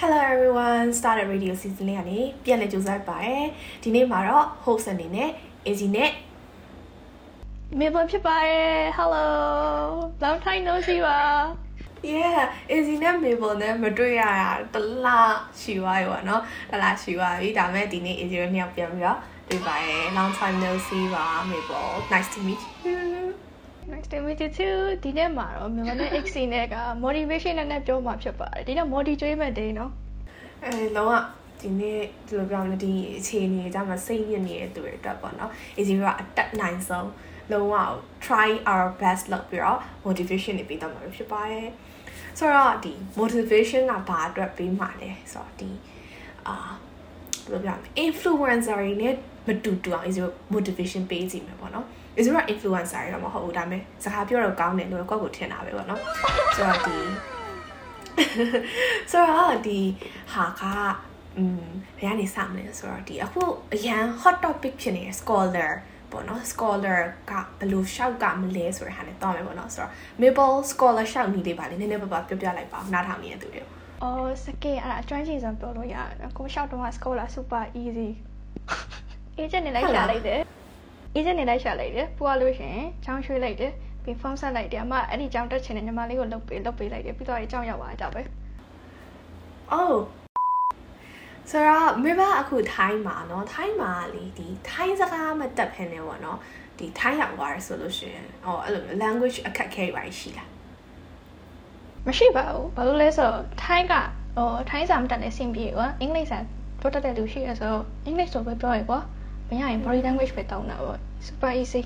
Hello everyone started radio season လေးကနေပြန်လည်ကြိုးစားပါရယ်ဒီနေ့မှာတော့ host အနေနဲ့ Easy နဲ့ Mabel ဖြစ်ပါတယ် Hello long time no see ပါ Yeah Easy နဲ့ Mabel နဲ့မတွေ့ရတာတလားရှိသွားပြီပေါ့နော်တလားရှိသွားပြီဒါမဲ့ဒီနေ့ Easy တို့နှစ်ယောက်ပြန်ပြီးတော့တွေ့ပါရယ် long time no see ပါ Mabel nice to meet you Nice to meet you too ဒီနေ့မှာတော့မြန်မာနဲ့ XC နဲ့က motivation နဲ့ပြောမှာဖြစ်ပါတယ်ဒီနေ့ modi ကျွေးမဲ့ day နော်အဲလုံးဝဒီနေ့ဒီလိုပြောမလဲဒီအခြေအနေကြမှာစိတ်ညစ်နေတဲ့သူတွေအတွက်ပေါ့နော် easy ကအတက်နိုင်ဆုံးလုံးဝ try our best လုပ်ပြီးတော့ motivation တွေပေးတော့မှာဖြစ်ပါတယ်ဆိုတော့ဒီ motivation ကဘာအတွက်ပေးမှာလဲဆိုတော့ဒီအာဘယ်လိုပြောမလဲ influencer တွေနဲ့မတူတူအောင် easy motivation ပေးစီမယ်ပေါ့နော် easy က influencer တွေတော့မဟုတ်ဘူးဒါပေမဲ့စကားပြောတော့ကောင်းတယ်လို့ကိုယ့်ကိုထင်တာပဲပေါ့နော်ဆိုတော့ဒီဆိုတော့ဒီဟာကอืมဘယ်ကနေစမလဲဆိုတော့ဒီအခုအရန် hot topic ဖြစ်နေတဲ့ scholar ပေါ့နော် scholar ကဘယ်လိုရှောက်ကမလဲဆိုတဲ့ဟာနဲ့တောင်းမယ်ပေါ့နော်ဆိုတော့ Maple scholar ရှောက်နေလေးပါလေနည်းနည်းပါးပါပြောပြလိုက်ပါဦးနားထောင်နေတဲ့သူတွေအော်စကေအဲ့ဒါအကျွမ်းကျင်ဆုံးပြောလို့ရတယ်နော်ကိုရှောက်တော့က scholar super easy agent နေလိုက်ရှာလိုက်တယ် agent နေလိုက်ရှာလိုက်တယ်ပူရလို့ရှင်ချောင်းရွှေ့လိုက်တယ်ပြီး form ဆက်လိုက်တယ်အမအဲ့ဒီကြောင်းတက်ချင်တဲ့ညီမလေးကိုလုပ်ပေးလုပ်ပေးလိုက်တယ်ပြီးတော့အကြောင်းရောက်သွားကြပဲ Oh ဆိုတော့မေဘအခုထိုင်းမှာเนาะထိုင်းမှာလေဒီထိုင်းစကားမတက်ဖ ೇನೆ ပေါ့เนาะဒီထိုင်းရောက်သွားရဆိုလို့ရှိရင်ဟောအဲ့လို language အခက်ခဲပါရှိလား မရှိပါဘူးဘာလို့လဲဆိုတော့ထိုင်းကဟိုထိုင်းစာမတက်တဲ့အဆင်ပြေကွာအင်္ဂလိပ်စာတိုးတက်တဲ့လူရှိရဆိုတော့အင်္ဂလိပ်ဆိုပဲပြောရကွာ မရရင် body language ပဲတောင်းတာပေါ့ super easy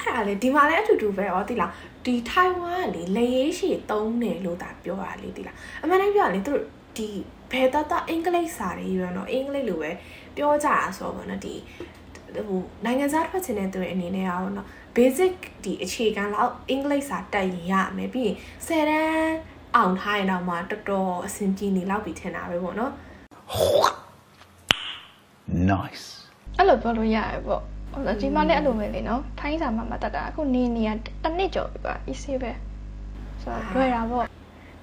အဲ့ဒါလေဒီမှာလည်းအတူတူပဲဟောတိလားဒီထိုင်ဝမ်ကလေလေရေးရှိတုံးတယ်လို့တာပြောတာလေတိလားအမှန်တိုင်းပြောရလေသူတို့ဒီဘယ်တတအင်္ဂလိပ်စာတွေရွေးတော့အင်္ဂလိပ်လိုပဲပြောကြတာဆိုတော့ဗောနော်ဒီဟိုနိုင်ငံသားထွက်ချင်တဲ့သူတွေအနေနဲ့ရောနော် basic ဒီအခြေခံလောက်အင်္ဂလိပ်စာတက်ရင်ရမယ်ပြီးရင်10တန်းအောင်ထားရင်တော့မှတော်တော်အဆင်ပြေနေလောက်ပြီထင်တာပဲဗောနော် Nice. အဲ့လိုပြောလို့ရတယ်ပေါ့ဟိုဒီမှာလည်းအဲ့လိုပဲလေနော်ထိုင်းစာမှမတက်တာအခုနေနေရတစ်နှစ်ကျော်ပြီပါ easy ပဲဆိုတော့လွယ်တာပေါ့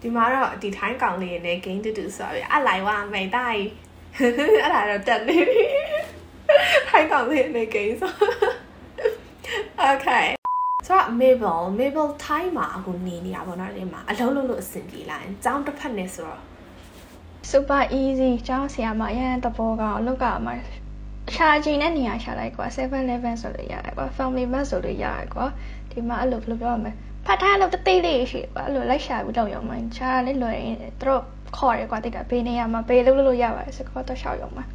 ဒီမှာတော့ဒီထိုင်းကောင်လေးနဲ့ game တူတူဆိုရအလိုက်ဝါမိတ်တိုင်းအဲ့ဒါတော့တက်နေပြီထိုင်းကောင်လေးနဲ့ game ဆို Okay ဆိုတော့ Mabel Mabel ထိုင်းမှာအခုနေနေရပါတော့ဒီမှာအလုံးလုံးလို့အဆင်ပြေလာရင်ចောင်းတစ်ဖက်နဲ့ဆိုတော့ super easy ကျောင်းဆရာမအရင်တဘောကအလုပ်ကမှ ရှာချင်တဲ့နေရာရှာလိုက်ကွာ711ဆိုလို့ရတယ်ကွာ family bus ဆိုလို့ရတယ်ကွာဒီမှာအဲ့လိုဘယ်လိုပြောရမလဲဖတ်ထားလို့တသေးလေးရှိကွာအဲ့လိုလိုက်ရှာပြီးတော့ရုံမှရှားလေးလွယ်ရင်သူတို့ခေါ်ရကွာတိတ်ကဘေးနေရာမှာဘေးလို့လို့ရပါတယ်စကောတော့ရှောက်ရုံမှာ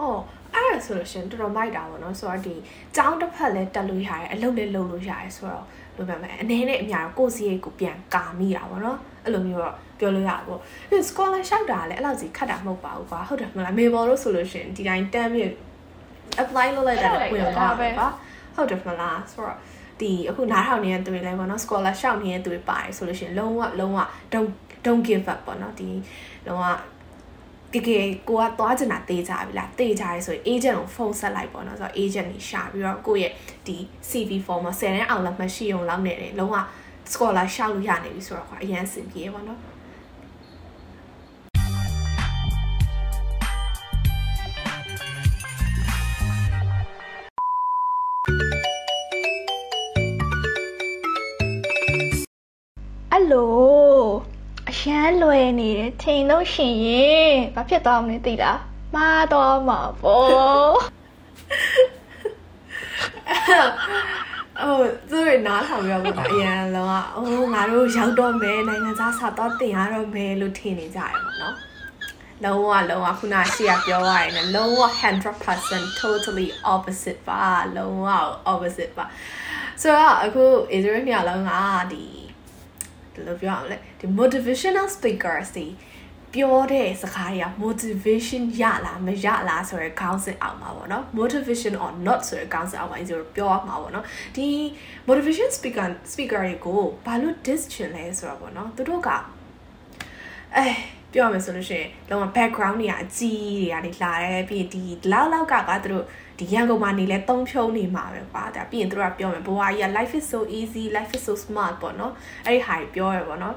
အော်အဲ့ဒါဆိုလို့ရှင်တော်တော်မိုက်တာပေါ့နော်ဆိုတော့ဒီចောင်းတစ်ဖက်လည်းတက်လို့ရတယ်အလုပ်လည်းလုပ်လို့ရတယ်ဆိုတော့ဘယ်လိုပြောမလဲအနေနဲ့အများကိုကိုယ်စီရိတ်ကိုပြန်ကာမိတာပေါ့နော် အဲ့လိုမျိုးတော့ပြောလို့ရပါပေါ့ဒီ scholar ရှောက်တာလည်းအဲ့လောက်စီခတ်တာမဟုတ်ပါဘူးကွာဟုတ်တယ်မလားမေဘော်လို့ဆိုလို့ရှင်ဒီတိုင်းတမ်းပြီး apply လုပ်လိုက်တာလည်းဝင်သွားပါပါဟုတ်တယ်မလားဆိုတော့ဒီအခုနားထောင်နေတဲ့သူတွေလည်းပေါ့နော် scholar ရှောက်နေတဲ့သူတွေပါတယ်ဆိုလို့ရှင်လုံးဝလုံးဝ don't don't give up ပေါ့နော်ဒီလုံးဝတကယ်ကိုကသွားချင်တာတေးကြပြီလားတေးကြရဲဆိုရင် agent ကိုဖုန်းဆက်လိုက်ပေါ့နော်ဆိုတော့ agent ကြီးရှာပြီးတော့ကိုယ့်ရဲ့ဒီ CV form မှာ10တန်းအောင်လောက်မှရှိအောင်လောက်နေတယ်လုံးဝ scholar ရှောက်လို့ရနေပြီဆိုတော့ကွာအရင်စင်ပြေပေါ့နော်အဲ့လိုအရန်လွယ်နေတယ်ထင်လို့ရှင်ရင်ဘာဖြစ်သွားမလဲသိလားမှားတော့မှာပေါ့ ဟိုသူတွေနားထောင်ပြီးတော့ပေါ့အရင်လုံးကအိုးငါတို့ရောက်တော့မယ်နိုင်ငံသားစာတော့တင်ရတော့မယ်လို့ထင်နေကြရပေါ့နော်လုံးဝလုံးဝခုနရှေ့ကပြောရရင်လည်းလုံးဝ100% totally opposite ပါလုံးဝ opposite ပါဆိုတော့အခု Israel မြောက်လုံးကဒီဘယ်လိုပြောရမလဲဒီ motivational speakers တွေ ပြောတဲ့စကားတွေက motivation ရလားမရလားဆိုရယ်ခေါင်းစဉ်အောင်ပါပေါ့နော် motivation or not ဆိုရယ်ခေါင်းစဉ်အောင်ပါဆိုတော့ပြောရမှာပေါ့နော်ဒီ motivation speaker speaker တွေကိုဘာလို့ diss ချင်လဲဆိုတော့ပေါ့နော်သူတို့ကအဲပြောရမယ်ဆိုလို့ရှိရင်လုံးဝ background တွေကအကြီးတွေကနေလာတယ်ပြီးရင်ဒီလောက်လောက်ကကသူတို့ဒီရန်ကုန်မှာနေလဲသုံးဖြုံးနေမှာပဲကွာဒါပြီးရင်သူတို့ကပြောမယ်ဘဝကြီးက life is so easy life is so smart ပေါ့နော်အဲ့ဒီဟာကြီးပြောရပေါ့နော်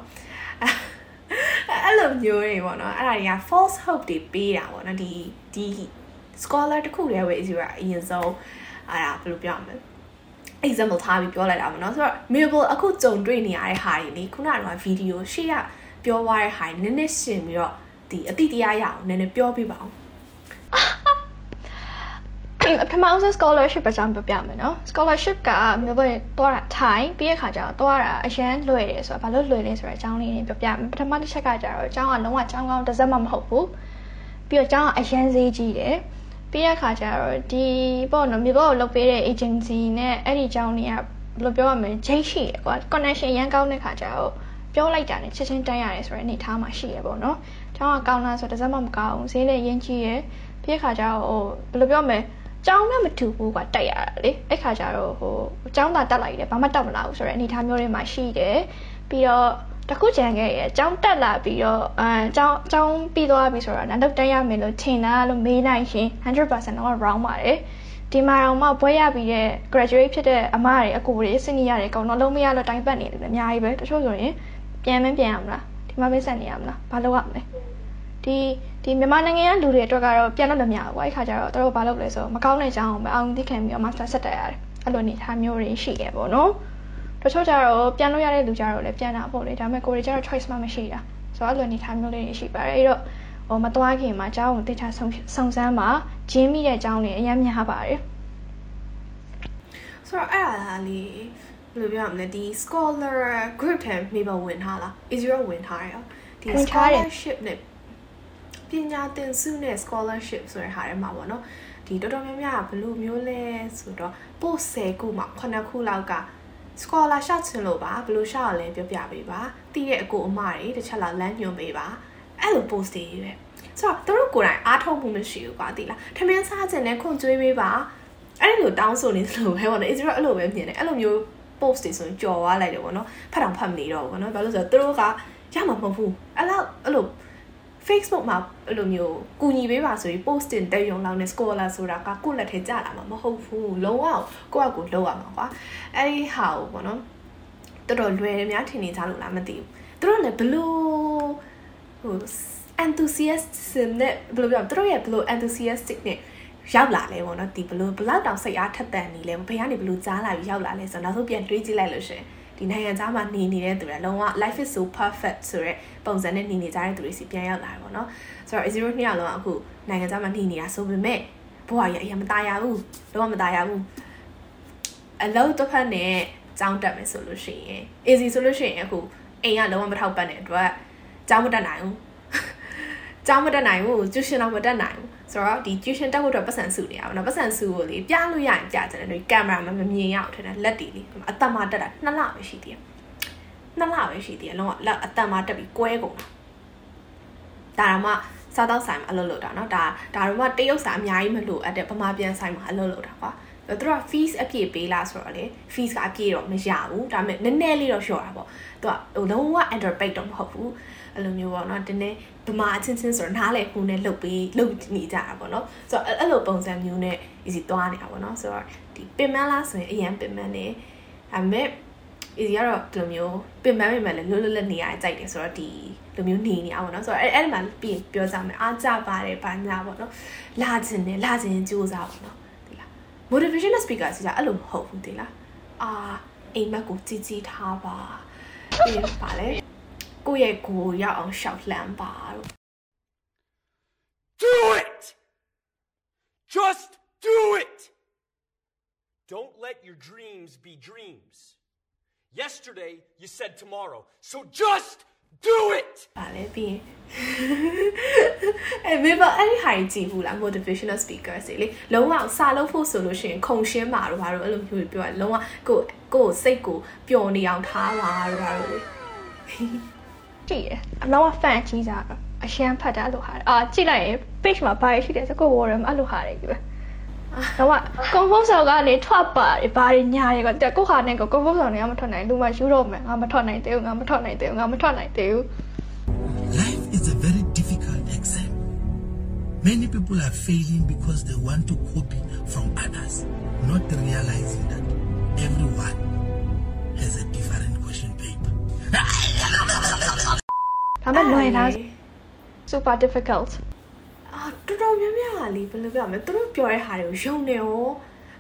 အဲ့အဲ့လိုမျိုးတွေပေါ့နော်အဲ့ဒါတွေက false hope တွေပေးတာပေါ့နော်ဒီဒီ scholar တခုတည်းပဲ easy အရင်ဆုံးအဲ့ဒါဘယ်လိုပြောရမလဲ example ထားပြီးပြောလိုက်တာပေါ့နော်ဆိုတော့ miracle အခုကြုံတွေ့နေရတဲ့ဟာတွေလေခုနကတော့ video ရှေ့ကပြောသွားတဲ့ဟာတွေနည်းနည်းရှင်းပြီးတော့ဒီအတိတရားရအောင်နည်းနည်းပြောပြပါအောင် ပထမဆုံး scholarship အကြောင်းပြောပြမယ်နော် scholarship ကမျိုးပဲသွားတာထိုင်ပြီးရခါကျတော့သွားတာအရန်လွယ်တယ်ဆိုတော့ဘာလို့လွယ်လဲဆိုတော့အကြောင်းလေးတွေပြောပြမယ်ပထမတစ်ချက်ကကျတော့အကြောင်းကလုံးဝအကြောင်းကောင်းတစ်စက်မှမဟုတ်ဘူးပြီးတော့အကြောင်းကအရန်ဈေးကြီးတယ်ပြီးရခါကျတော့ဒီပေါ့နော်မြေပေါ်ကိုလုပ်ပေးတဲ့ agency နဲ့အဲ့ဒီအကြောင်းတွေကဘယ်လိုပြောရမလဲဂျိတ်ရှိတယ်ကွာ connection ရန်ကောင်းတဲ့ခါကျတော့ပြောလိုက်တာနဲ့ချက်ချင်းတိုင်းရတယ်ဆိုတဲ့အနေထားမှာရှိရပေါ့နော်။ကျောင်းကကောင်းလားဆိုတော့တစ်စက်မှမကောင်းဘူး။ဈေးလည်းရင်းကြီးရယ်။ပြီးရခါကျတော့ဟိုဘယ်လိုပြောမလဲ ကျောင်းနဲ့မတူဘူးကွာတက်ရတာလေအဲ့ခါကျတော့ဟိုကျောင်းသာတက်လိုက်တယ်ဘာမှတက်မလာဘူးဆိုတော့အနေထားမျိုးတွေမှာရှိတယ်ပြီးတော့တခုကြံခဲ့ရကျောင်းတက်လာပြီးတော့အဲကျောင်းကျောင်းပြီးသွားပြီဆိုတော့နောက်တက်ရမယ်လို့ထင်တာလို့မေးလိုက်ရှင်100%တော့ wrong ပါတယ်ဒီမှာတော့မှဘွဲရပြီးတဲ့ graduate ဖြစ်တဲ့အမတွေအကူတွေ senior တွေအကုန်လုံးလုံးမရလို့တိုင်းပတ်နေတယ်အများကြီးပဲတချို့ဆိုရင်ပြန်မပြန်ရမလားဒီမှာပဲဆက်နေရမလားဘာလုပ်ရမလဲ ဒီဒီမြန်မာနိုင်ငံကလူတွေအတွက်ကတော့ပြန်လို့လည်းမရဘူးအဲ့ခါကျတော့တို့ဘာလုပ်လဲဆိုတော့မကောင်းတဲ့အကြောင်းကိုပဲအောင်သိခံပြီးတော့ master ဆက်တက်ရတယ်အဲ့လိုအနေထားမျိုးတွေရှိခဲ့ပေါ့နော်တချို့ကျတော့ပြန်လို့ရတဲ့လူကျတော့လည်းပြန်တာပေါ့လေဒါပေမဲ့ကိုယ်တွေကျတော့ choice မှမရှိတာဆိုတော့အဲ့လိုအနေထားမျိုးလေးတွေရှိပါတယ်အဲ့တော့ဟိုမသွားခင်မှာအကြောင်းကိုသိချဆုံစုံစမ်းမှာဂျင်းမိတဲ့အကြောင်းတွေအများများပါတယ်ဆိုတော့အဲ့ဒါလေးဘယ်လိုပြောရမလဲဒီ scholar group ထဲမိဘဝင်ထားလား Israel ဝင်ထားရဒီ scholarship နဲ့ ပညာသင်ဆုနဲ့ scholarship ဆိုတဲ့ဟာထဲမှာပေါ့နော်ဒီတော်တော်များများဘယ်လိုမျိုးလဲဆိုတော့ post 10ခုမှာ9ခုလောက်က scholar ရှောက်ချင်လို့ပါဘယ်လိုရှောက်ရလဲပြောပြပေးပါတည်တဲ့အကိုအမတွေတစ်ချက်လောက်လမ်းညွှန်ပေးပါအဲ့လို post တွေပဲဆိုတော့တို့ကိုယ်တိုင်အားထုတ်မှုမရှိဘူးကွာတိလားထမင်းစားခြင်းနဲ့ခွန်ကျွေးပေးပါအဲ့လိုတောင်းဆိုနေသလိုပဲပေါ့နော် Israel အဲ့လိုပဲမြင်တယ်အဲ့လိုမျိုး post တွေဆိုရင်ကြော်သွားလိုက်တယ်ပေါ့နော်ဖတ်တောင်ဖတ်မနေတော့ဘူးပေါ့နော်ဘာလို့ဆိုတော့သူတို့ကရမှာမဟုတ်ဘူးအဲ့လောက်အဲ့လို Facebook မှာအဲ့လိုမျိုးကူညီပေးပါဆိုပြီး post တင်တက်ရုံလောက်နဲ့ scholar ဆိုတာကကိုယ့်လက်ထဲကျလာမှာမဟုတ်ဘူးလုံးဝကိုယ့်အကူလောက်ရမှာကွာအဲ့ဒီဟာကိုပေါ့နော်တော်တော်လွယ်များထင်နေကြလို့လားမသိဘူးသူတို့လည်းဘလို့ဟို enthusiasm နဲ့ဘယ်လိုပြောသူတို့ရဲ့ဘလို့ enthusiastic နဲ့ရောက်လာလဲပေါ့နော်ဒီဘလို့ဘလောက်တောင်စိတ်အားထက်သန်နေလဲဘယ်ကနေဘလို့ကြားလာပြီးရောက်လာလဲဆိုတော့နောက်ဆုံးပြန်တွေးကြည့်လိုက်လို့ရှင် ဒီနိုင်ငံသားမှာနေနေတဲ့သူတွေလုံးဝ life is so perfect ဆိုတဲ့ပုံစံနဲ့နေနေကြတဲ့သူတွေစီပြန်ရောက်လာတယ်ပေါ့နော်ဆိုတော့ zero နှစ်ယောက်လုံးအခုနိုင်ငံသားမှာနေနေတာဆိုပေမဲ့ဘဝရအရင်မตายရဘူးလုံးဝမตายရဘူးအလုံးတစ်ဖက်နဲ့ကြောင်းတက်မယ်ဆိုလို့ရှိရင် easy ဆိုလို့ရှိရင်အခုအိမ်ကလုံးဝမထောက်ပံ့တဲ့အတွက်ကြောင်းမတက်နိုင်ဘူး ကြောင်းမတက်နိုင်ဘူးကျူရှင်တော့မတက်နိုင်ဘူးဆိုတော့ဒီ tuition တက်ဖို့အတွက်ပတ်စံစုနေရပါတော့ပတ်စံစုကိုလေပြလို့ရရင်ပြကြတယ်ဒီကင်မရာမမမြင်ရအောင်ထင်တယ်လက်တီလေးအသက်မတက်တာနှစ်လပဲရှိသေးတယ်နှစ်လပဲရှိသေးတယ်လုံးဝလက်အသက်မတက်ပြီးကွဲကုန်တာဒါတော့မှစားတော့ဆိုင်မှာအလုပ်လုပ်တာเนาะဒါဒါတော့မှတရုတ်စာအများကြီးမလို့အပ်တဲ့ဗမာပြန်ဆိုင်မှာအလုပ်လုပ်တာကွာသူတို့က fees အပြည့်ပေးလားဆိုတော့လေ fees ကအပြည့်တော့မရဘူးဒါပေမဲ့နည်းနည်းလေးတော့လျှော့တာပေါ့သူကဟိုလုံးဝ underpaid တော့မဟုတ်ဘူး အဲ့လိုမျိုးပေါ့နော်တင်းနေဗမာအချင်းချင်းဆိုတော့နားလေခုနဲ့လှုပ်ပြီးလှုပ်နေကြတာပေါ့နော်ဆိုတော့အဲ့လိုပုံစံမျိုးနဲ့ easy သွားနေတာပေါ့နော်ဆိုတော့ဒီပင်မလားဆိုရင်အရင်ပင်မနေဒါပေမဲ့ easy ကတော့ဒီလိုမျိုးပင်မပင်မလည်းလွတ်လွတ်လပ်နေရကြိုက်တယ်ဆိုတော့ဒီလိုမျိုးနေနေအောင်ပေါ့နော်ဆိုတော့အဲ့အဲ့ဒီမှာပြင်ပြောကြမယ်အားကြပါတယ်ဘာညာပေါ့နော်လာခြင်းနဲ့လာခြင်းကြိုးစားပေါ့နော်ဒီလား motivational speaker ဆိုတာအဲ့လိုမဟုတ်ဘူးဒီလားအာအိမ်မက်ကိုကြည်ကြည်ထားပါပြီးပါလေ ကိုယ့်ရဲ့ကိုယ်ရောက်အောင်ရှောက်လှမ်းပါလို့ Do it! Just do it! Don't let your dreams be dreams. Yesterday, you said tomorrow. So just do it! ပါလေပြီးရင်အဲ့မေဘအဲ့ဒီဟာကြီးကြည့်ဘူးလား motivational speakers တွေလေလုံးဝစာလုပ်ဖို့ဆိုလို့ရှိရင်ခုံရှင်းပါတော့ဘာလို့အဲ့လိုမျိုးပြောရလုံးဝကိုကိုစိတ်ကိုပျော်နေအောင်ထားပါတော့ဘာလို့လေ ကြည့်ရအလုံးဝ fan ကြီးစားအရှမ်းဖတ်တာအဲ့လိုဟာအာကြည့်လိုက်ရင် page မှာဘာရှိတယ်စကိုဝေါ်ရမှာအဲ့လိုဟာတွေကြီးပဲတော့က composer ကလေထွက်ပါတယ်ဘာတွေညာတွေကကိုခါနဲ့ကို composer နဲ့ကမထွက်နိုင်လူမှယူတော့မယ်ငါမထွက်နိုင်သေးဘူးငါမထွက်နိုင်သေးဘူးငါမထွက်နိုင်သေးဘူး Life is a very difficult exam. Many people are failing because they want to copy from others, not realizing that everyone ဒါပေမဲ့လွယ်လား super difficult အာတော်တော်များများဟာလေဘယ်လိုပြောမလဲသူတို့ပြောတဲ့ဟာတွေကိုယုံနေရော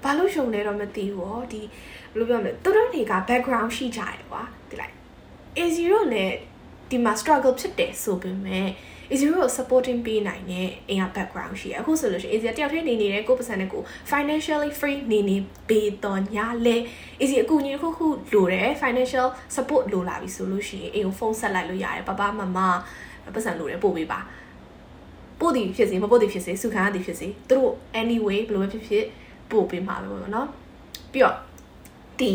ဘာလို့ယုံလဲတော့မသိဘူးရောဒီဘယ်လိုပြောမလဲသူတို့တွေက background ရှိကြတယ်ကွာဒီလိုက် A0 နဲ့ဒီမှာ struggle ဖြစ်တယ်ဆိုပေမဲ့ A0 ကို supporting ပေးနိုင်တဲ့အိမ်က background ရှိတယ်အခုဆိုလို့ရှိရင် A0 တယောက်တည်းနေနေတဲ့ကိုယ်ပတ်စံနဲ့ကို financially free နေနေပေးတော့ညာလဲ A0 အကူအညီတစ်ခုခုလိုတယ် financial support လိုလာပြီဆိုလို့ရှိရင်အိမ်ကိုဖုန်းဆက်လိုက်လို့ရတယ်ပပမမပတ်စံလိုတယ်ပို့ပေးပါပို့သည်ဖြစ်စေမပို့သည်ဖြစ်စေစုခံရသည်ဖြစ်စေသူတို့ anyway ဘယ်လိုပဲဖြစ်ဖြစ်ပို့ပေးမှာပဲပေါ့နော်ပြီးတော့ဒီ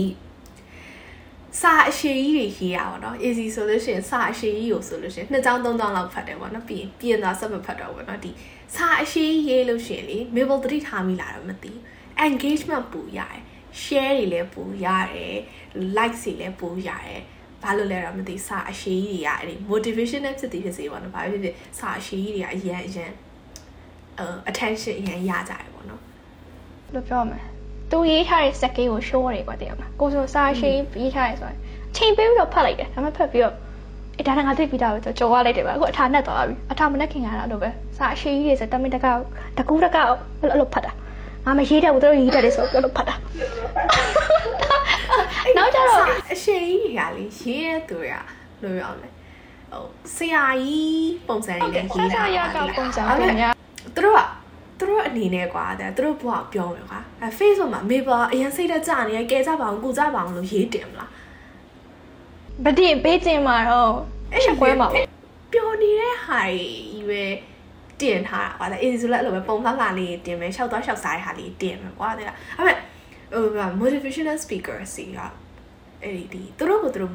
စာအရှိကြီးတွေရေးရပါတော့ easy ဆိုလို့ရှိရင်စာအရှိကြီးကိုဆိုလို့ရှိရင်နှစ်ကြောင်းသုံးကြောင်းလောက်ဖတ်တယ်ပေါ့နော်ပြီးရင်ပြင်သွားဆက်မဖတ်တော့ဘူးပေါ့နော်ဒီစာအရှိကြီးရေးလို့ရှိရင်လေ mail သတိထားမိလာတော့မသိ engagement ပူရတယ် share တွေလည်းပူရတယ် like တွေလည်းပူရတယ်ဘာလို့လဲတော့မသိစာအရှိကြီးတွေကအဲ့ဒီ motivation နဲ့ဖြစ်တည်ဖြစ်စေပေါ့နော်ဘာဖြစ်ဖြစ်စာအရှိကြီးတွေကအရန်အရန်အဲ attention အရန်ရကြတယ်ပေါ့နော်ဘယ်လိုပြောမလဲ သူရေးထားတဲ့စက်ကေးကို show ရတယ်ကွာတကယ်မှာကိုဆိုစာရှိရေးထားရဲဆိုရင်အချိန်ပေးပြီးတော့ဖတ်လိုက်တယ်ဒါမှဖတ်ပြီးတော့အဲဒါနဲ့ငါသိပြီးသားပဲဆိုကြော်ရလိုက်တယ်ဗျအခုအထာနဲ့သွားပြီအထာမနဲ့ခင်ရတာလို့ပဲစာအရှိကြီးတွေဆိုတမင်တကောက်တကူတကောက်အဲ့လိုဖတ်တာငါမရေးတဲ့ဘူးသူတို့ရေးတယ်လေဆိုအဲ့လိုဖတ်တာနောက်ကြတော့အရှိကြီးတွေကလေရေးရသူတွေကဘယ်လိုပြောမလဲဟိုဆရာကြီးပုံစံတွေနဲ့ရေးတာရကပုံစံပုံများသူတို့က သူတို့အနေနဲ့ကွာတဲ့သူတို့ဘဝပြောမယ်ကွာအဲ Facebook မှာမေပါအရင်စိတ်သက်ကြနေရကဲကြပါအောင်ကုကြပါအောင်လို့ရေးတင်မလားဗတိပေးခြင်းမှာတော့အဲ့ချက်ပွဲမှာပေါ့ပျော်နေတဲ့ဟာကြီးပဲတင်ထားတာကွာတဲ့ easy ဆိုလည်းအဲ့လိုပဲပုံလှလှလေးတင်မယ်ရှောက်သွားရှောက်စားတဲ့ဟာလေးတင်မယ်ကွာတဲ့အဲ့မဲ့ဟို motivational speaker စီကအဲ့ဒီဒီသူတို့ကသူတို့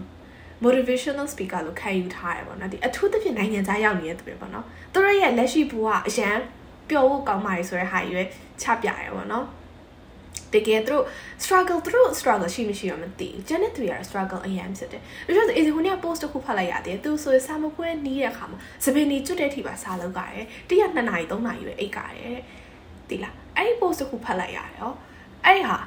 motivational speaker လို့ခံယူထားရပေါ့နော်ဒီအထူးသဖြင့်နိုင်ငံခြားရောက်နေတဲ့သူတွေပေါ့နော်သူတို့ရဲ့လက်ရှိဘဝအရန် ပျော်ဖို့ကောင်းပါလေဆိုတဲ့ဟာကြီးပဲချပြရပေါ့နော်တကယ်သူတို့ struggle သူတို့ struggle ရှိမရှိတော့မသိဘူးကျန်တဲ့သူတွေကတော့ struggle အရင်ဖြစ်တယ်ဒါကြောင့် easy ခုနက post တစ်ခုဖတ်လိုက်ရတယ်သူဆိုရင်စာမပွဲနီးတဲ့အခါမှာစပင်းနီကျွတ်တဲ့အထိပါစာလောက်ကြတယ်တရက်2နာရီ3နာရီပဲအိတ်ကြတယ်တိလားအဲ့ဒီ post တစ်ခုဖတ်လိုက်ရတယ်ဟောအဲ့ဒီဟာ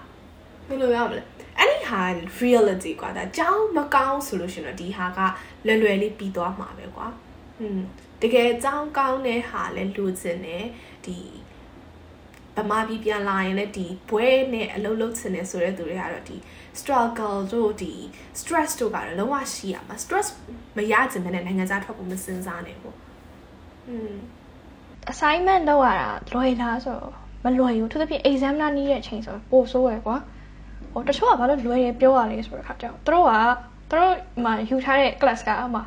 ဘယ်လိုပြောမလဲအဲ့ဒီဟာ reality ကွာဒါကြောင်းမကောင်းဆိုလို့ရှိရင်တော့ဒီဟာကလွယ်လွယ်လေးပြီးသွားမှာပဲကွာอืมတကယ်ကြောင်းကောင်းတဲ့ဟာလဲလူစင်တယ် ဒီဗမာပြည်ပြန်လာရင်လည်းဒီဘွဲနဲ့အလုပ်လုပ်ချင်တယ်ဆိုတဲ့သူတွေကတော့ဒီ struggle တို့ဒီ stress တို့ကတော့လုံးဝရှိရမှာ stress မရချင်တဲ့နိုင်ငံခြားထွက်ဖို့မစင်စားနဲ့ပေါ့อืม assignment လုပ်ရတာလွယ်လားဆိုတော့မလွယ်ဘူးသူသဖြင့် exam နာနီးတဲ့အချိန်ဆိုတော့ပိုဆိုးရယ်ကွာဟိုတချို့ကဘာလို့လွယ်ရပြောရလဲဆိုတဲ့ခါကျတော့သူတို့ကသူတို့မှယူထားတဲ့ class ကအမှ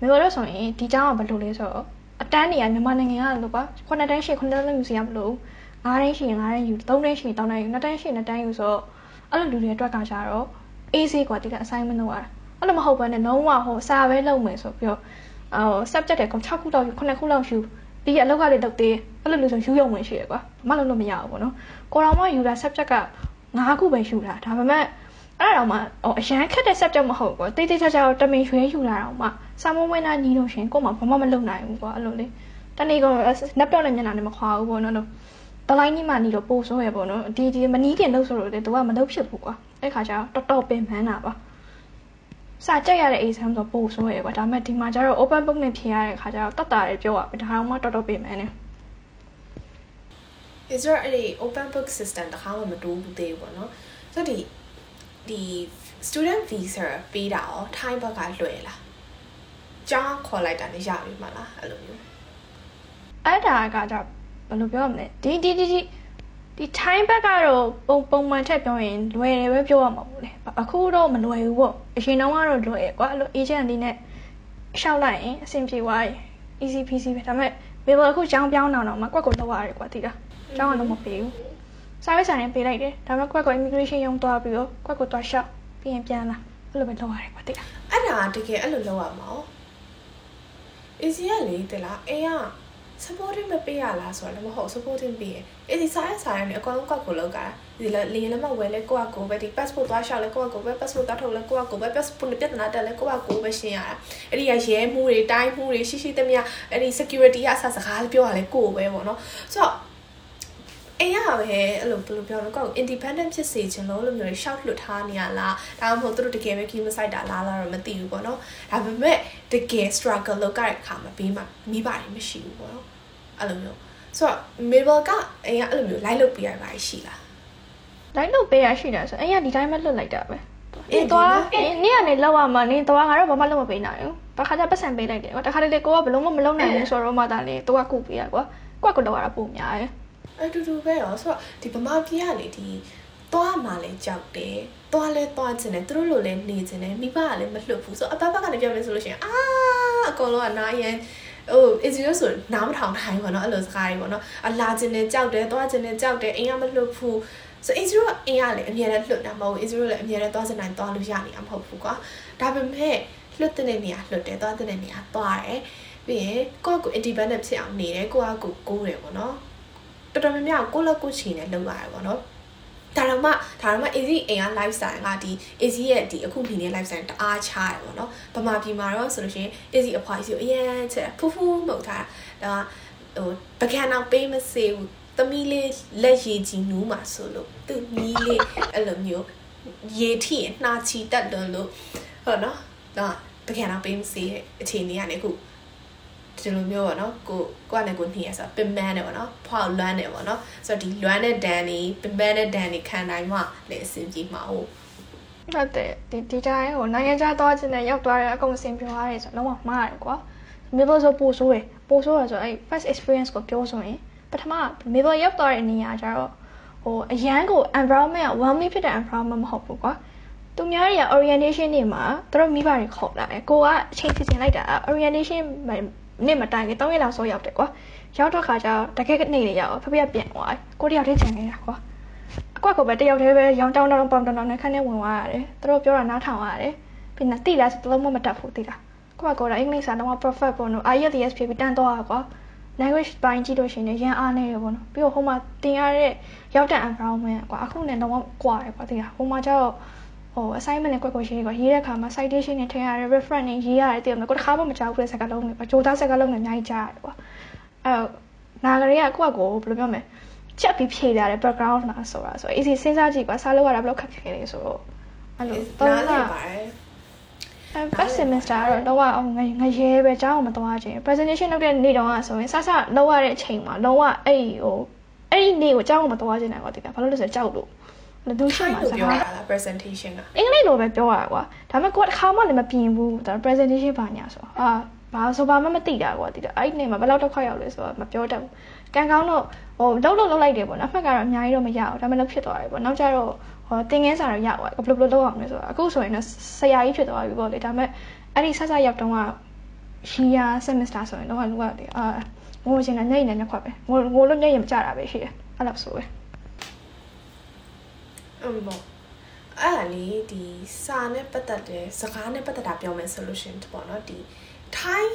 မျိုးတော့ဆိုရင်ဒီကျောင်းကဘယ်လိုလဲဆိုတော့ အတန်းနေရမြန်မာနိုင်ငံကလို့ကွာ9တန်းရှိ9တန်းလုံးယူစီရမလို့9တန်းရှိရင်9တန်းယူ3တန်းရှိရင်3တန်းယူ2တန်းရှိရင်2တန်းယူဆိုတော့အဲ့လိုလူတွေအတွက်ကကြတော့ easy กว่าဒီက assignment လုပ်ရတာအဲ့လိုမဟုတ်ဘဲနဲ့လုံးဝဟိုစာပဲလုပ်မယ်ဆိုပြီးတော့ဟို subject တွေ6ခုလောက်ယူ9ခုလောက်ယူပြီးအလောက်ကလေးလုပ်သေးအဲ့လိုလို့ဆိုယူရုံဝင်ရှိရကွာမလုပ်လို့မရဘူးပေါ့နော်ကိုတော်မယူတာ subject က9ခုပဲယူတာဒါပေမဲ့ အဲ့ဒါတော့မှဟိုအရန်ခက်တဲ့ subject မဟုတ်ကွာတိတ်တိတ်ချာချာတမင်ရွှဲယူလာတော့မှစာမဝင်တာညီလို့ရှင်ကို့မှာဘာမှမလုပ်နိုင်ဘူးကွာအဲ့လိုလေတနေ့ကောင်နပ်တော့လည်းမျက်နှာနဲ့မခွာဘူးပေါ့နော်တလိုင်းကြီးမှနီတော့ပို့ဆိုးရပေါ့နော်ဒီဒီမနီးခင်လို့ဆိုလို့လေသူကမလုပ်ဖြစ်ဘူးကွာအဲ့ခါကျတော့တော်တော်ပင်ပန်းတာပါစာကြက်ရတဲ့ exam ဆိုပို့ဆိုးရကွာဒါပေမဲ့ဒီမှာကျတော့ open book နဲ့ဖြေရတဲ့ခါကျတော့တတ်တာတွေပြောရပြီဒါတော့မှတော်တော်ပင်ပန်းနေ is there အဲ့ဒီ open book system တခါမှမတိုးဘူးသေးဘူးပေါ့နော်ဆိုတော့ဒီ ဒီ student visa ပေးတာရော time ဘက်ကလွယ်လားကြောင်းခေါ်လိုက်တာနဲ့ရပြီမလားအဲ့လိုမျိုးအဲ့ဒါကကြဘယ်လိုပြောရမလဲဒီဒီဒီဒီဒီ time back ကတော့ပုံပုံမှန်ထက်ပြောရင်လွယ်တယ်ပဲပြောရမှာပေါ့လေအခုတော့မလွယ်ဘူးပေါ့အရင်တော့ကတော့လွယ်ရကွာအဲ့လို agent လေးနဲ့ရှောက်လိုက်ရင်အဆင်ပြေသွားရင် easy peasy ပဲဒါပေမဲ့ဘေဘအခုကြောင်းပြောင်းတော့တော့မှကွက်ကိုလောက်ရတယ်ကွာတိတာကြောင်းကတော့မပေးဘူး စာရေးစာရင်ပေးလိုက်တယ်ဒါပေမဲ့ကွက်က immigration ရုံသွားပြီးတော့ကွက်ကိုသွားရှောက်ပြီးရင်ပြန်လာအဲ့လိုပဲလောက်ရတယ်ကွာတိတာအဲ့ဒါတကယ်အဲ့လိုလုပ်ရမှာ哦 easy ရလေတလားအိမ်က supporting မပေးရလားဆိုတော့လည်းမဟုတ် supporting ပေးရအေးဒီစားရစားရနေအကောင်လုံးကောက်ကိုလောက်တာဒီလေလေလည်းမဝယ်လဲကိုကကိုပဲဒီ passport သွားရှောက်လဲကိုကကိုပဲ passport သွားထုတ်လဲကိုကကိုပဲ passport နဲ့ပြဿနာတက်လဲကိုကကိုပဲရှင်းရတာအဲ့ဒီကရဲမှုတွေတိုင်းမှုတွေရှိရှိသမျှအဲ့ဒီ security ကအဆစကားပြောရလဲကိုပဲပေါ့နော်ဆိုတော့ အိမ်ရပဲအဲ့လိုဘယ်လိုပြောလဲကိုယ့်ကို independent ဖြစ်စေချင်လို့လို့မျိုးရှောက်လွတ်ထားနေရလားဒါမှမဟုတ်သူတို့တကယ်ပဲခီးမဆိုင်တာလားလားတော့မသိဘူးပေါ့နော်ဒါပေမဲ့တကယ် struggle လုပ်ကြတဲ့အခါမှာပြီးမှမိပါတယ်မရှိဘူးပေါ့နော်အဲ့လိုမျိုးဆိုတော့ Mabel ကအိမ်ကအဲ့လိုမျိုး live လုပ်ပြရပါရှိလားလိုက်လို့ပေးရရှိတယ်ဆိုအဲ့ရဒီတိုင်းပဲလွတ်လိုက်တာပဲအေးအေးသွားဒီနင်းကနေလောက်ရမှာနင်းသွားငါတော့ဘာမှလုပ်မပေးနိုင်ဘူးတစ်ခါကျပတ်စံပေးလိုက်တယ်ကွာတစ်ခါတလေကိုကဘလုံးမမလုံးနိုင်ဘူးဆိုတော့မှသာလေသူကကုပေးရကွာကွက်ကတော့ရတာပုံများတယ် အတူတူပဲရောဆိုတော့ဒီဗမာပြည်ကလေဒီသွားမှလည်းကြောက်တယ်သွားလဲသွားခြင်းတယ်သူတို့လိုလဲနေခြင်းတယ်မိဘကလည်းမလွတ်ဘူးဆိုတော့အပတ်ပတ်ကနေပြောမယ်ဆိုလို့ရှိရင်အာအကုန်လုံးကနားရန်ဟို is you ဆိုနားမထောင်ထိုင်ပေါ့နော်အဲ့လိုစကားတွေပေါ့နော်အလာခြင်းနဲ့ကြောက်တယ်သွားခြင်းနဲ့ကြောက်တယ်အိမ်ကမလွတ်ဘူးဆို is you အိမ်ကလည်းအမြဲတမ်းလွတ်တာမဟုတ်ဘူး is you လည်းအမြဲတမ်းသွားစနိုင်သွားလို့ရနေမှာမဟုတ်ဘူးကွာဒါပေမဲ့လွတ်တဲ့နေရာလွတ်တယ်သွားတဲ့နေရာသွားတယ်ပြီးရင်ကိုယ့်ကို independent ဖြစ်အောင်နေတယ်ကိုယ့်အကိုကိုးတယ်ပေါ့နော် တော်တော်များများကိုယ့်လက်ကိုယ်ချီနဲ့လုပ်ရတယ်ပေါ့နော်ဒါတော့မှဒါတော့မှ easy အိမ်က lifestyle ကဒီ easy ရဲ့ဒီအခုဖြစ်နေတဲ့ lifestyle တအားချရတယ်ပေါ့နော်ဗမာပြည်မှာတော့ဆိုလို့ရှိရင် easy အဖွားစီကိုအရင်ချက်ဖူးဖူးမှုတ်ထားတာဒါဟိုပကံအောင်ပေးမစေဘူးသမီးလေးလက်ရည်ကြီးနူးမှာဆိုလို့သူ့မီးလေးအဲ့လိုမျိုးရေထိရင်နှာချီတက်လွန်းလို့ဟုတ်နော်ဒါပကံအောင်ပေးမစေတဲ့အခြေအနေကနေအခု ဒီလိုမျိုးပေါ့နော်ကိုကိုကလည်းကိုနှီးရဆိုပင်ပန်းတယ်ပေါ့နော်ဖွာလွမ်းတယ်ပေါ့နော်ဆိုတော့ဒီလွမ်းတဲ့ဒန်นี่ပင်ပန်းတဲ့ဒန်นี่ခံနိုင်မှလည်းအဆင်ပြေမှာဟုတ်ဟုတ်တယ်ဒီဒီတိုင်းဟိုနိုင်ငံခြားသွားခြင်းနဲ့ရောက်သွားတဲ့အကုန်အစင်ပြောရတယ်ဆိုတော့လုံးဝမှားတယ်ကွာမေဘဆိုပို့ဆိုးတယ်ပို့ဆိုးရဆိုအဲ့ first experience ကိုပြောဆိုရင်ပထမမေဘရောက်သွားတဲ့နေရာကျတော့ဟိုအရန်ကို environment က warming ဖြစ်တဲ့ environment မဟုတ်ဘူးကွာသူများတွေက orientation တွေမှာသူတို့မိဘတွေခေါ်လာတယ်ကိုကအချိန်စီစဉ်လိုက်တာ orientation နေ့မတိုင်ခင်3ရက်လောက်စောရောက်တယ်ကွာရောက်တော့ခါကျတော့တကယ်ကနေလေရောက်ဖဖေကပြန်သွားတယ်ကိုတယောက်တည်းချန်နေတာကွာအကွက်ကပဲတယောက်တည်းပဲရောင်းတောင်းတောင်းပမ်တောင်းတောင်းနဲ့ခန်းထဲဝင်သွားရတယ်သူတို့ပြောတာနားထောင်ရတယ်ပြီးနေတိလားဆိုတလုံးမမတတ်ဘူးတိလားကွက်ကကတော့အင်္ဂလိပ်စာတော့ perfect ပေါ့နော် IELTS ဖြေပြီးတန်းသွားတာကွာ language ပိုင်းကြည့်လို့ရှိရင်ရန်အားနေရပေါ့နော်ပြီးတော့ဟိုမှာတင်ရတဲ့ရောက်တဲ့ environment ကွာအခုနဲ့တော့ကွာတယ်ကွာတိလားဟိုမှာကျတော့ ဟို assignment နဲ့ကွက်ကိုရေးကွာရေးတဲ့အခါမှာ citation နဲ့ထည့်ရတယ် reference နဲ့ရေးရတယ်တိရမလားကိုတစ်ခါမှမကြောက်ဘူးတဲ့စကားလုံးတွေကွာကြိုးသားစကားလုံးတွေအများကြီးကြားရတယ်ကွာအဲနာဂရီကကိုယ့်ကိုဘယ်လိုပြောမလဲချက်ပြီးဖြေလာတဲ့ background လာဆိုတာဆိုတော့ easy စဉ်းစားကြည့်ကွာစားလို့ရတာဘယ်လောက်ခက်ခဲလဲဆိုတော့အဲ့လိုနားတော့လည်ကပါတယ်အဲ first semester ကတော့တော့အောင်ငငရဲပဲကျောင်းအောင်မသွားခြင်း presentation လုပ်တဲ့နေ့တုန်းကဆိုရင်စစလောက်ရတဲ့အချိန်မှာလုံးဝအဲ့ဒီဟိုအဲ့ဒီနေ့ကိုကျောင်းအောင်မသွားခြင်းနိုင်ပါတိကဘာလို့လဲဆိုတော့ကြောက်လို့ လူသူရှိထိုင်းမှာလို့စပြောကားတာလား presentation ကအင်္ဂလိပ်လိုပဲပြောရတာကွာဒါပေမဲ့ကိုကတစ်ခါမှလည်းမပြင်ဘူးဒါ presentation ဘာညာဆိုအာဘာဆိုဘာမှမသိတာကွာတိတာအဲ့ဒီနေ့မှာဘယ်လောက်တော့ခွက်ရောက်လဲဆိုတော့မပြောတတ်ဘူးကံကောင်းတော့ဟိုလုံးလုံးလုံးလိုက်တယ်ပေါ့နော်အမှတ်ကတော့အများကြီးတော့မရဘူးဒါပေမဲ့လောက်ဖြစ်သွားတယ်ပေါ့နောက်ကျတော့ဟိုတင်ငင်းစာတော့ရသွားတယ်ဘယ်လိုဘယ်လိုလုပ်အောင်လဲဆိုတော့အခုဆိုရင်တော့ဆရာကြီးဖြစ်သွားပြီပေါ့လေဒါပေမဲ့အဲ့ဒီဆက်ဆက်ရောက်တော့ကရှီယာ semester ဆိုရင်တော့လူကလေအာငိုချင်တာညိတ်နေနှစ်ခွက်ပဲငိုငိုလို့ညိတ်ရင်မကြတာပဲရှိတယ်အဲ့လိုဆိုပဲ အမ်ပေါ့အဲ့ဒါလေဒီစာနဲ့ပတ်သက်တဲ့စကားနဲ့ပတ်သက်တာပြောမယ်ဆိုလို့ရှရင်ပေါ့နော်ဒီထိုင်း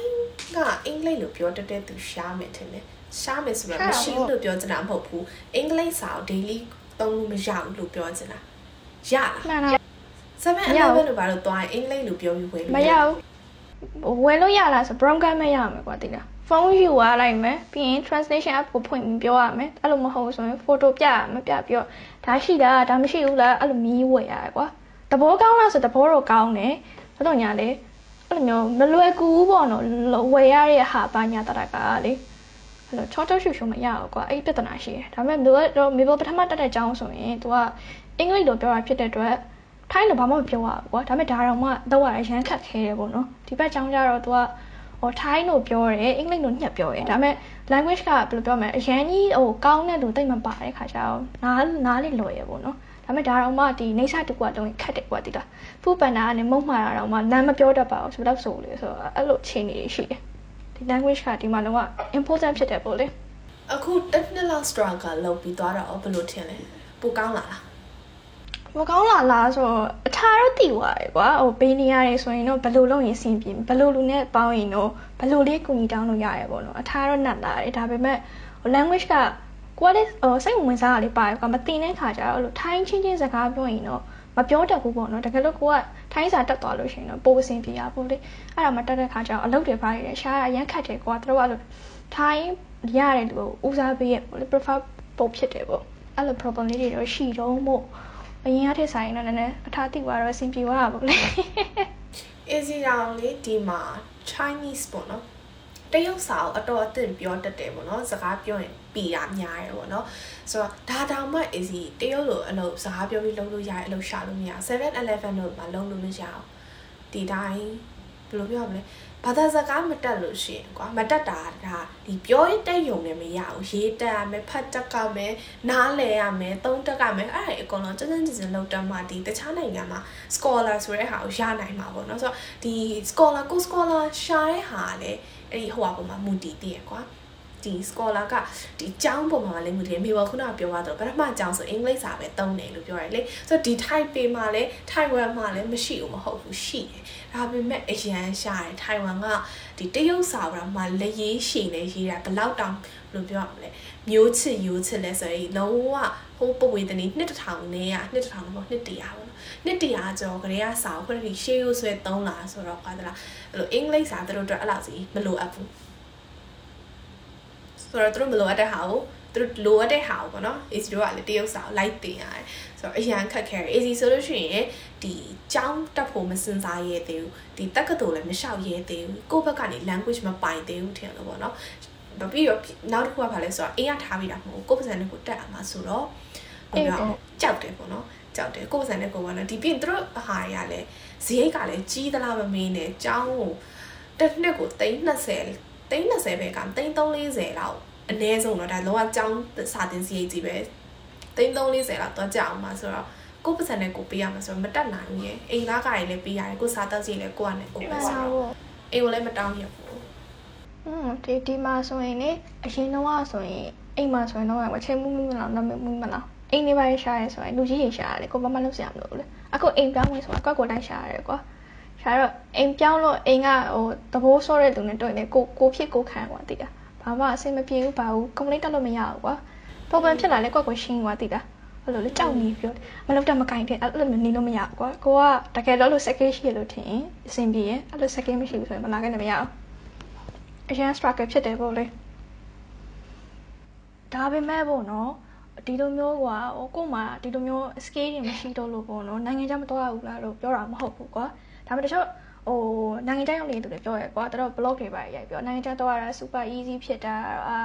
ကအင်္ဂလိပ်လိုပြောတတ်တဲ့သူရှားမယ်ထင်တယ်ရှားမယ်ဆိုတော့မရှိဘူးလို့ပြောချင်တာမဟုတ်ဘူးအင်္ဂလိပ်စာကို daily သုံးလို့မရဘူးလို့ပြောချင်တာရလားမှန်တာ7 11လို့ဘာလို့သွားရင်အင်္ဂလိပ်လိုပြောပြီးဝင်မရဘူးဝယ်လို့ရလားဆို broker မရမယ်ကွာတိလား ဖုန်းယူရလိုက်မယ်ပြီးရင် translation app ကိုဖွင့်ပြီးပြောရမယ်အဲ့လိုမဟုတ်ဆိုရင် photo ပြရမယ်ပြပြီးတော့ဒါရှိလားဒါမရှိဘူးလားအဲ့လိုမီးဝယ်ရတယ်ကွာသဘောကောင်းလားဆိုသဘောတော့ကောင်းတယ်ဘယ်လိုညာလဲအဲ့လိုမျိုးမလွယ်ကူဘူးပေါ့နော်ဝယ်ရတဲ့ဟာပါညာတရကလေအဲ့လိုချောချောရှူရှူမရဘူးကွာအဲ့ပြဿနာရှိတယ်ဒါပေမဲ့မျိုးတော့မေဘပထမတက်တဲ့အကြောင်းဆိုရင် तू ကအင်္ဂလိပ်လိုပြောတာဖြစ်တဲ့အတွက်ထိုင်းလိုဘာမှမပြောရဘူးကွာဒါပေမဲ့ဒါတော့မှတော့ရရန်ခတ်ခဲတယ်ပေါ့နော်ဒီဘက်ကျောင်းကျတော့ तू က ဟိုထိုင်းလိုပြောတယ်အင်္ဂလိပ်လိုညှက်ပြောတယ်ဒါပေမဲ့ language ကဘယ်လိုပြောမလဲအရန်ကြီးဟိုကောင်းတဲ့လူတိတ်မပါတဲ့ခါကျတော့နားနားလေးလွယ်ရပေါ့နော်ဒါပေမဲ့ဒါတော့မှဒီနေစာတူကတုံးခတ်တယ်ကွာတိတာဖူပန်နာကနေမုံမှားတာတော့မှလမ်းမပြောတတ်ပါဘူးဆိုတော့ဆိုလေဆိုတော့အဲ့လိုခြေနေရှိတယ်ဒီ language ကဒီမှာလုံးဝ important ဖြစ်တယ်ပေါ့လေအခုတစ်နှစ်လောက် struggle လုပ်ပြီးသွားတော့ဘယ်လိုထင်လဲပိုကောင်းလာလား မကောင်းလာလားဆိုတော့အထာတော့တည်သွားတယ်ကွာဟိုပေးနေရတယ်ဆိုရင်တော့ဘယ်လိုလုပ်ရင်အဆင်ပြေဘယ်လိုလူနဲ့ပေါင်းရင်တော့ဘယ်လိုလေးကူညီတောင်းလို့ရတယ်ပေါ့နော်အထာတော့နတ်လာတယ်ဒါပေမဲ့ဟို language ကကိုယ်လေးဟိုစိတ်ဝင်စားတာလေးပါတယ်ကွာမတင်တဲ့ခါကျတော့အဲ့လိုထိုင်းချင်းချင်းစကားပြောရင်တော့မပြောတတ်ဘူးပေါ့နော်တကယ်လို့ကိုကထိုင်းစာတက်သွားလို့ရှိရင်တော့ပိုအဆင်ပြေရပေါ့လေအဲ့ဒါမှတက်တဲ့ခါကျတော့အလုပ်တွေပါတယ်ရှားအရန်ခတ်တယ်ကွာတို့ကအဲ့လိုထိုင်းရတဲ့လူကိုဦးစားပေးရပေါ့လေ prefer ပိုဖြစ်တယ်ပေါ့အဲ့လို problem လေးတွေတော့ရှိတော့မို့ အရင်ကထက်ဆိုင်တော့နည်းနည်းအထားတိသွားတော့အဆင်ပြေသွားတာပေါ့လေ easy တောင်လေဒီမှာ Chinese ပေါ့နော်တရုတ်စာကိုအတော်အသင့်ပြောတတ်တယ်ပေါ့နော်စကားပြောရင်ပီတာများတယ်ပေါ့နော်ဆိုတော့ဒါတောင်မှ easy တရုတ်လိုအလုပ်စကားပြောပြီးလုပ်လို့ရတယ်အလုပ်ရှာလို့မရ7-11လို့မှလုပ်လို့မရအောင်ဒီတိုင်းဘယ်လိုပြောရမလဲ ဘာသာစကားမတက်လို့ရှိရင်ကွာမတက်တာဒါဒီပြောရင်တက်ယုံနဲ့မရဘူးရေးတက်ရမယ်ဖတ်တက်ကမယ်နားလည်ရမယ်သုံးတက်ကမယ်အဲ့ဒါအကုန်လုံးစစစစလောက်တက်မှဒီတခြားနိုင်ငံမှာ scholar ဆိုတဲ့ဟာကိုရနိုင်မှာပေါ့နော်ဆိုတော့ဒီ scholar ကို scholar ရှာတဲ့ဟာလည်းအဲ့ဒီဟိုဟာပုံမှာမူတည်တည်ရကွာ ဒီ scholar ကဒီចောင်းပုံမှာလည်းမူတည်မိဘခုနကပြောသွားတော့ပထမចောင်းဆိုအင်္ဂလိပ်စာပဲသုံးတယ်လို့ပြောရတယ်လေဆိုတော့ဒီ type ပေမှာလည်း Taiwan မှာလည်းမရှိဘူးမဟုတ်ဘူးရှိတယ်ဒါပေမဲ့အရန်ရှာတယ် Taiwan ကဒီတရုတ်စာကမှလက်ရေးရှည်နေရေးတာဘယ်လောက်တောင်ဘယ်လိုပြောရမလဲမျိုးချစ်ရိုးချစ်လဲဆိုရင်လုံးဝဟိုပဝေသနီနှစ်တထောင်နဲ့ရနှစ်တထောင်တော့နှစ်တရာပေါ့နော်နှစ်တရာကျော်ကလေးကစာကိုခရတီရှေးရိုးဆွဲသုံးလာဆိုတော့ကွာသလားအဲ့လိုအင်္ဂလိပ်စာသူတို့အတွက်အဲ့လောက်စီမလိုအပ်ဘူး ဆိုတော့သူတို့မလိုအပ်တဲ့ဟာကိုသူတို့လိုအပ်တဲ့ဟာကိုပေါ့နော် AC တို့ကလည်းတရုတ်စာကိုလိုက်တင်ရတယ်ဆိုတော့အရန်ခက်ခဲတယ် AC ဆိုလို့ရှိရင်ဒီကျောင်းတက်ဖို့မစင်စားရဲသေးဘူးဒီတက်ကတူလည်းမလျှောက်ရဲသေးဘူးကိုယ့်ဘက်ကနေ language မပိုင်သေးဘူးထင်လို့ပေါ့နော်ဘာပြီးတော့နောက်တစ်ခုကဘာလဲဆိုတော့အင်းရထားပြီးတာမဟုတ်ကိုယ့်ပါစံနဲ့ကိုတက်အောင်မှာဆိုတော့ဘယ်လိုကြောက်တယ်ပေါ့နော်ကြောက်တယ်ကိုယ့်ပါစံနဲ့ကိုယ်ပေါ့နော်ဒီပြင်သူတို့အဟာရလည်းဈေးကလည်းကြီးသလားမမင်းနဲ့ကျောင်းကိုတစ်နှစ်ကို320 320ပဲက340လောက်အနည်းဆုံးတော့ဒါလောကကျောင်းစာတင်စီရေးကြီးပဲ340လောက်တော့ကြောက်အောင်ပါဆိုတော့ကိုယ်ပတ်စံနဲ့ကိုပေးရမှာဆိုတော့မတက်နိုင်ဘူးရဲ့အိမ်သားကလည်းပေးရတယ်ကိုစားတက်စီလည်းကိုကနဲ့ကိုပဲဆိုတော့အိမ်ကိုလည်းမတောင်းရဘူးอืมဒီဒီမှာဆိုရင်လေအရင်တော့ဆိုရင်အိမ်မှာဆိုရင်တော့မချိန်မှုမှုမလားနမမှုမလားအိမ်နေပါရရှာရဲဆိုရင်လူကြီးရေရှာရတယ်ကိုဘာမှလုပ်စရာမလိုဘူးလေအခုအိမ်ပြောင်းဝင်ဆိုတာကွက်ကိုတိုင်းရှာရတယ်ကွာ ရှာတော့အိမ်ပြောင်းလို့အိမ်ကဟိုတဘိုးဆော့တဲ့သူနဲ့တွေ့နေကိုကိုဖြစ်ကိုခံကွာတိတာဘာမှအဆင်မပြေဘူးဘာဘူး complaint တက်လို့မရဘူးကွာ problem ဖြစ်လာလဲကွက်ကိုရှင်းကွာတိတာအဲ့လိုလေကြောက်နေပြောမလုပ်တော့မကင်တဲ့အဲ့လိုမျိုးနေလို့မရဘူးကွာကိုကတကယ်တော့လို့ second ရှိရလို့ထင်အဆင်ပြေရင်အဲ့လို second မရှိဘူးဆိုရင်မလာခဲ့နဲ့မရအောင်အရင် struggle ဖြစ်တယ်ပေါ့လေဒါပေမဲ့ပေါ့နော်ဒီလိုမျိုးကွာဟိုကို့မှာဒီလိုမျိုး scale တွေမရှိတော့လို့ပေါ့နော်နိုင်ငံခြားမသွားဘူးလားလို့ပြောတာမဟုတ်ဘူးကွာ ဒါပေမဲ့တချို့ဟိုနိုင်ငံခြားရောက်နေတဲ့သူတွေပြောရဲကွာသူတို့ blog တွေပါရိုက်ပြောနိုင်ငံခြားသွားတာ super easy ဖြစ်တာအာ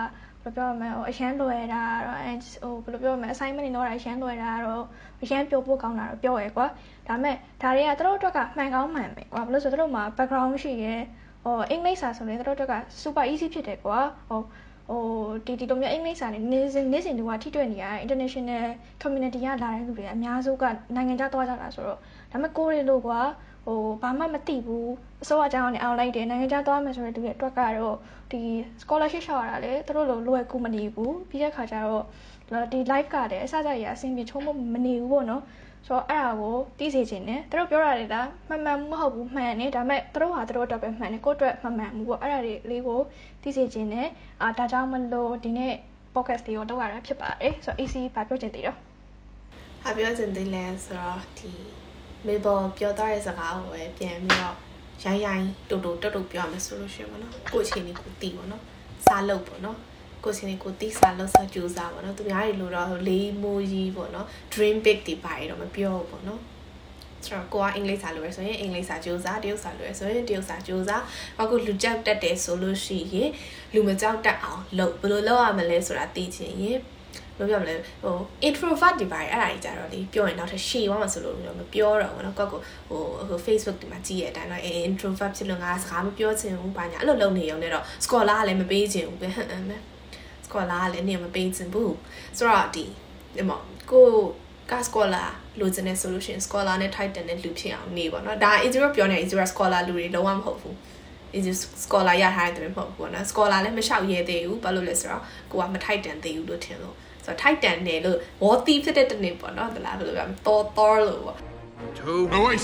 ဘယ်လိုပြောရမလဲဟိုအရန်လွယ်တာတော့အဲဟိုဘယ်လိုပြောရမလဲ assignment တွေတော့အရန်လွယ်တာတော့အရန်ပြောဖို့ကောင်းတာတော့ပြောရဲကွာဒါပေမဲ့ဒါတွေကသူတို့အတွက်ကမှန်ကောင်းမှန်ပဲကွာဘယ်လို့ဆိုသူတို့မှာ background ရှိရဲဟိုအင်္ဂလိပ်စာဆိုရင်သူတို့အတွက်က super easy ဖြစ်တယ်ကွာဟိုဟိုဒီဒီလိုမျိုးအင်္ဂလိပ်စာနဲ့နေစဉ်နေစဉ်တူကထိတွေ့နေရတဲ့ international community ကလာတဲ့လူတွေအများစုကနိုင်ငံခြားသွားကြတာဆိုတော့ဒါပေမဲ့ကိုယ်တွေလို့ကွာ ဟိုဘာမှမသိဘူးအစိုးရအကြောင်းနဲ့အောင်လိုက်တယ်နိုင်ငံခြားသွားမယ်ဆိုတဲ့သူတွေအတွက်ကတော့ဒီ scholarship ရှောက်ရတာလေသူတို့လိုလွယ်ကူမနေဘူးပြီးတဲ့ခါကျတော့ဒီ live ကတည်းအစစရအဆင်ပြေချုံးမမနေဘူးပေါ့နော်ဆိုတော့အဲ့ဒါကိုသိစေချင်တယ်သူတို့ပြောတာလေဒါမှန်မှန်မဟုတ်ဘူးမှန်နေဒါပေမဲ့သူတို့ဟာသူတို့အတွက်ပဲမှန်တယ်ကိုယ့်အတွက်မမှန်ဘူးပေါ့အဲ့ဒါတွေလေးကိုသိစေချင်တယ်အာဒါကြောင့်မလို့ဒီနေ့ podcast လေးကိုလုပ်ရတာဖြစ်ပါတယ်ဆိုတော့ AC ဘာပြောချင်သေးတော့ဟာပြောချင်သေးလဲဆိုတော့ဒီ မေဘောပြောသွားတဲ့စကားကိုပဲပြန်ပြီးတော့ရိုင်းရိုင်းတူတူတက်တူပြောရမယ်ဆိုလို့ရှိရင်ပေါ့နော်ကိုယ့်အချိန်လေးကိုတီးပေါ့နော်စားလုပ်ပေါ့နော်ကိုချင်းကိုတီးစားလို့ဆက်ကြိုးစားပေါ့နော်သူများတွေလို့တော့လေးမိုးကြီးပေါ့နော် dream big တွေပါရတော့မပြောဘူးပေါ့နော်ဆိုတော့ကိုကအင်္ဂလိပ်စာလိုရဆိုရင်အင်္ဂလိပ်စာကြိုးစားတရုတ်စာလိုရဆိုရင်တရုတ်စာကြိုးစားအခုလူကြောက်တက်တယ်ဆိုလို့ရှိရင်လူမကြောက်တက်အောင်လုပ်ဘယ်လိုလုပ်ရမလဲဆိုတာသိချင်ရင် ဘယ်လိုပြောမလဲဟို introvert တွေပါတယ်အဲ့ဒါကြီးကြတော့လေပြောရင်နောက်ထပ်ရှေ့သွားမှဆိုလို့မပြောတော့ဘူးเนาะကိုကဟိုဟို Facebook ဒီမှာကြည့်ရတဲ့အတိုင်းတော့ introvert ဖြစ်လို့ငါစကားမပြောချင်ဘူးဘာညာအဲ့လိုလုပ်နေရုံနဲ့တော့ scholar ကလည်းမပေးချင်ဘူးပဲဟမ်ဟမ်ပဲ scholar ကလည်းနေမပေးချင်ဘူးဆိုတော့ဒီဒီမကိုက scholar လိုချင်တဲ့ solution scholar နဲ့ title နဲ့လူဖြစ်အောင်နေပေါ့เนาะဒါ Israel ပြောနေ Israel scholar လူတွေလုံးဝမဟုတ်ဘူး is scholar ရထားတဲ့မဟုတ်ဘူးเนาะ scholar လည်းမလျှောက်ရဲသေးဘူးဘာလို့လဲဆိုတော့ကိုကမ title သေးဘူးလို့ထင်လို့ ဆိုတော့ titan တယ်လို့ war thief ဖြစ်တဲ့တနေ့ပေါ့နော်တလားဘယ်လိုပြောတော်တော်လို့ပေါ့ Two. No, wait.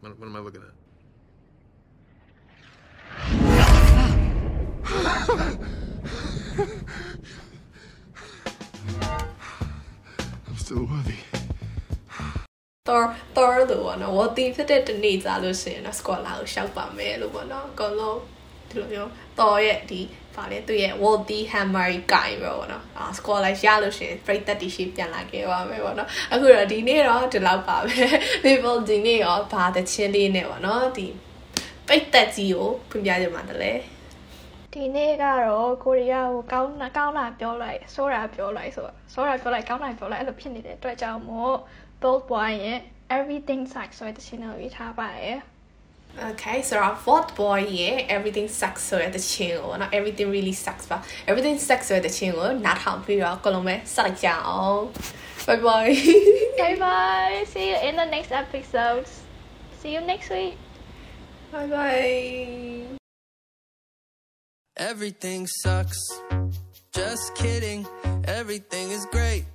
What, what am I looking at? I'm still worthy. တော်တော်လို့ပေါ့နော် war thief ဖြစ်တဲ့တနေ့ကြလို့ရှိရင်တော့ scholar ကိုရှောက်ပါမယ်လို့ပေါ့နော်အကုန်လုံး ဒီလိုမျိုးတော်ရဲ့ဒီ ဗာလေသူရဲ့ Walty Hammer ကိုင်ပဲပေါ့နော်အာ score လိုက်ရလို့ရှိရင်ပြိသက်တီရှိပြန်လာခဲ့ပါမယ်ပေါ့နော်အခုတော့ဒီနေ့တော့ဒီလောက်ပါပဲ people ဒီနေ့ရောဘာတချင်းလေးနဲ့ပေါ့နော်ဒီပိတ်သက်ကြီးကိုဖွင့်ပြကြမှာတလဲဒီနေ့ကတော့ကိုရီးယားကိုကောင်းတာကောင်းတာပြောလိုက်ဆိုးတာပြောလိုက်ဆိုတော့ဆိုးတာပြောလိုက်ကောင်းတာပြောလိုက်အဲ့လိုဖြစ်နေတဲ့အတွက်ကြောင့်မို့ bold boy ရဲ့ everything sucks ဆိုတဲ့တခြင်းကိုရေးထားပါတယ် Okay, so our fourth boy, here, everything sucks so at the chingo. Not everything really sucks, but everything sucks so at the chingo. Not how we are going to suck down. Bye bye. bye bye. See you in the next episode. See you next week. Bye bye. Everything sucks. Just kidding. Everything is great.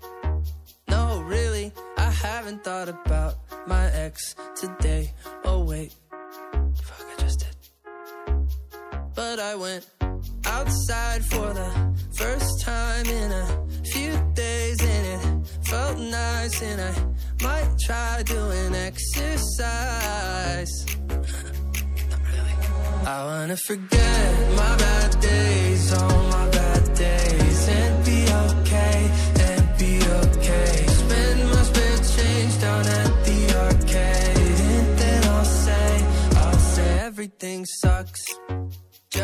No, really, I haven't thought about my ex today. Oh, wait. But I went outside for the first time in a few days and it felt nice and I might try doing exercise. I wanna forget my bad days, all my bad days, and be okay, and be okay. Spend my spare change down at the arcade, and then I'll say, I'll say everything sucks.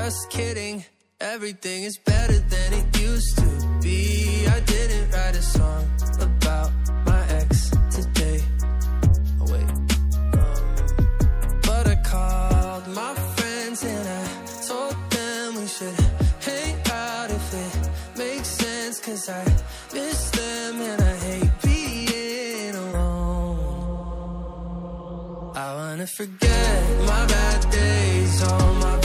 Just kidding, everything is better than it used to be. I didn't write a song about my ex today. Oh, wait. Um, but I called my friends and I told them we should hang out if it makes sense. Cause I miss them and I hate being alone. I wanna forget my bad days, all my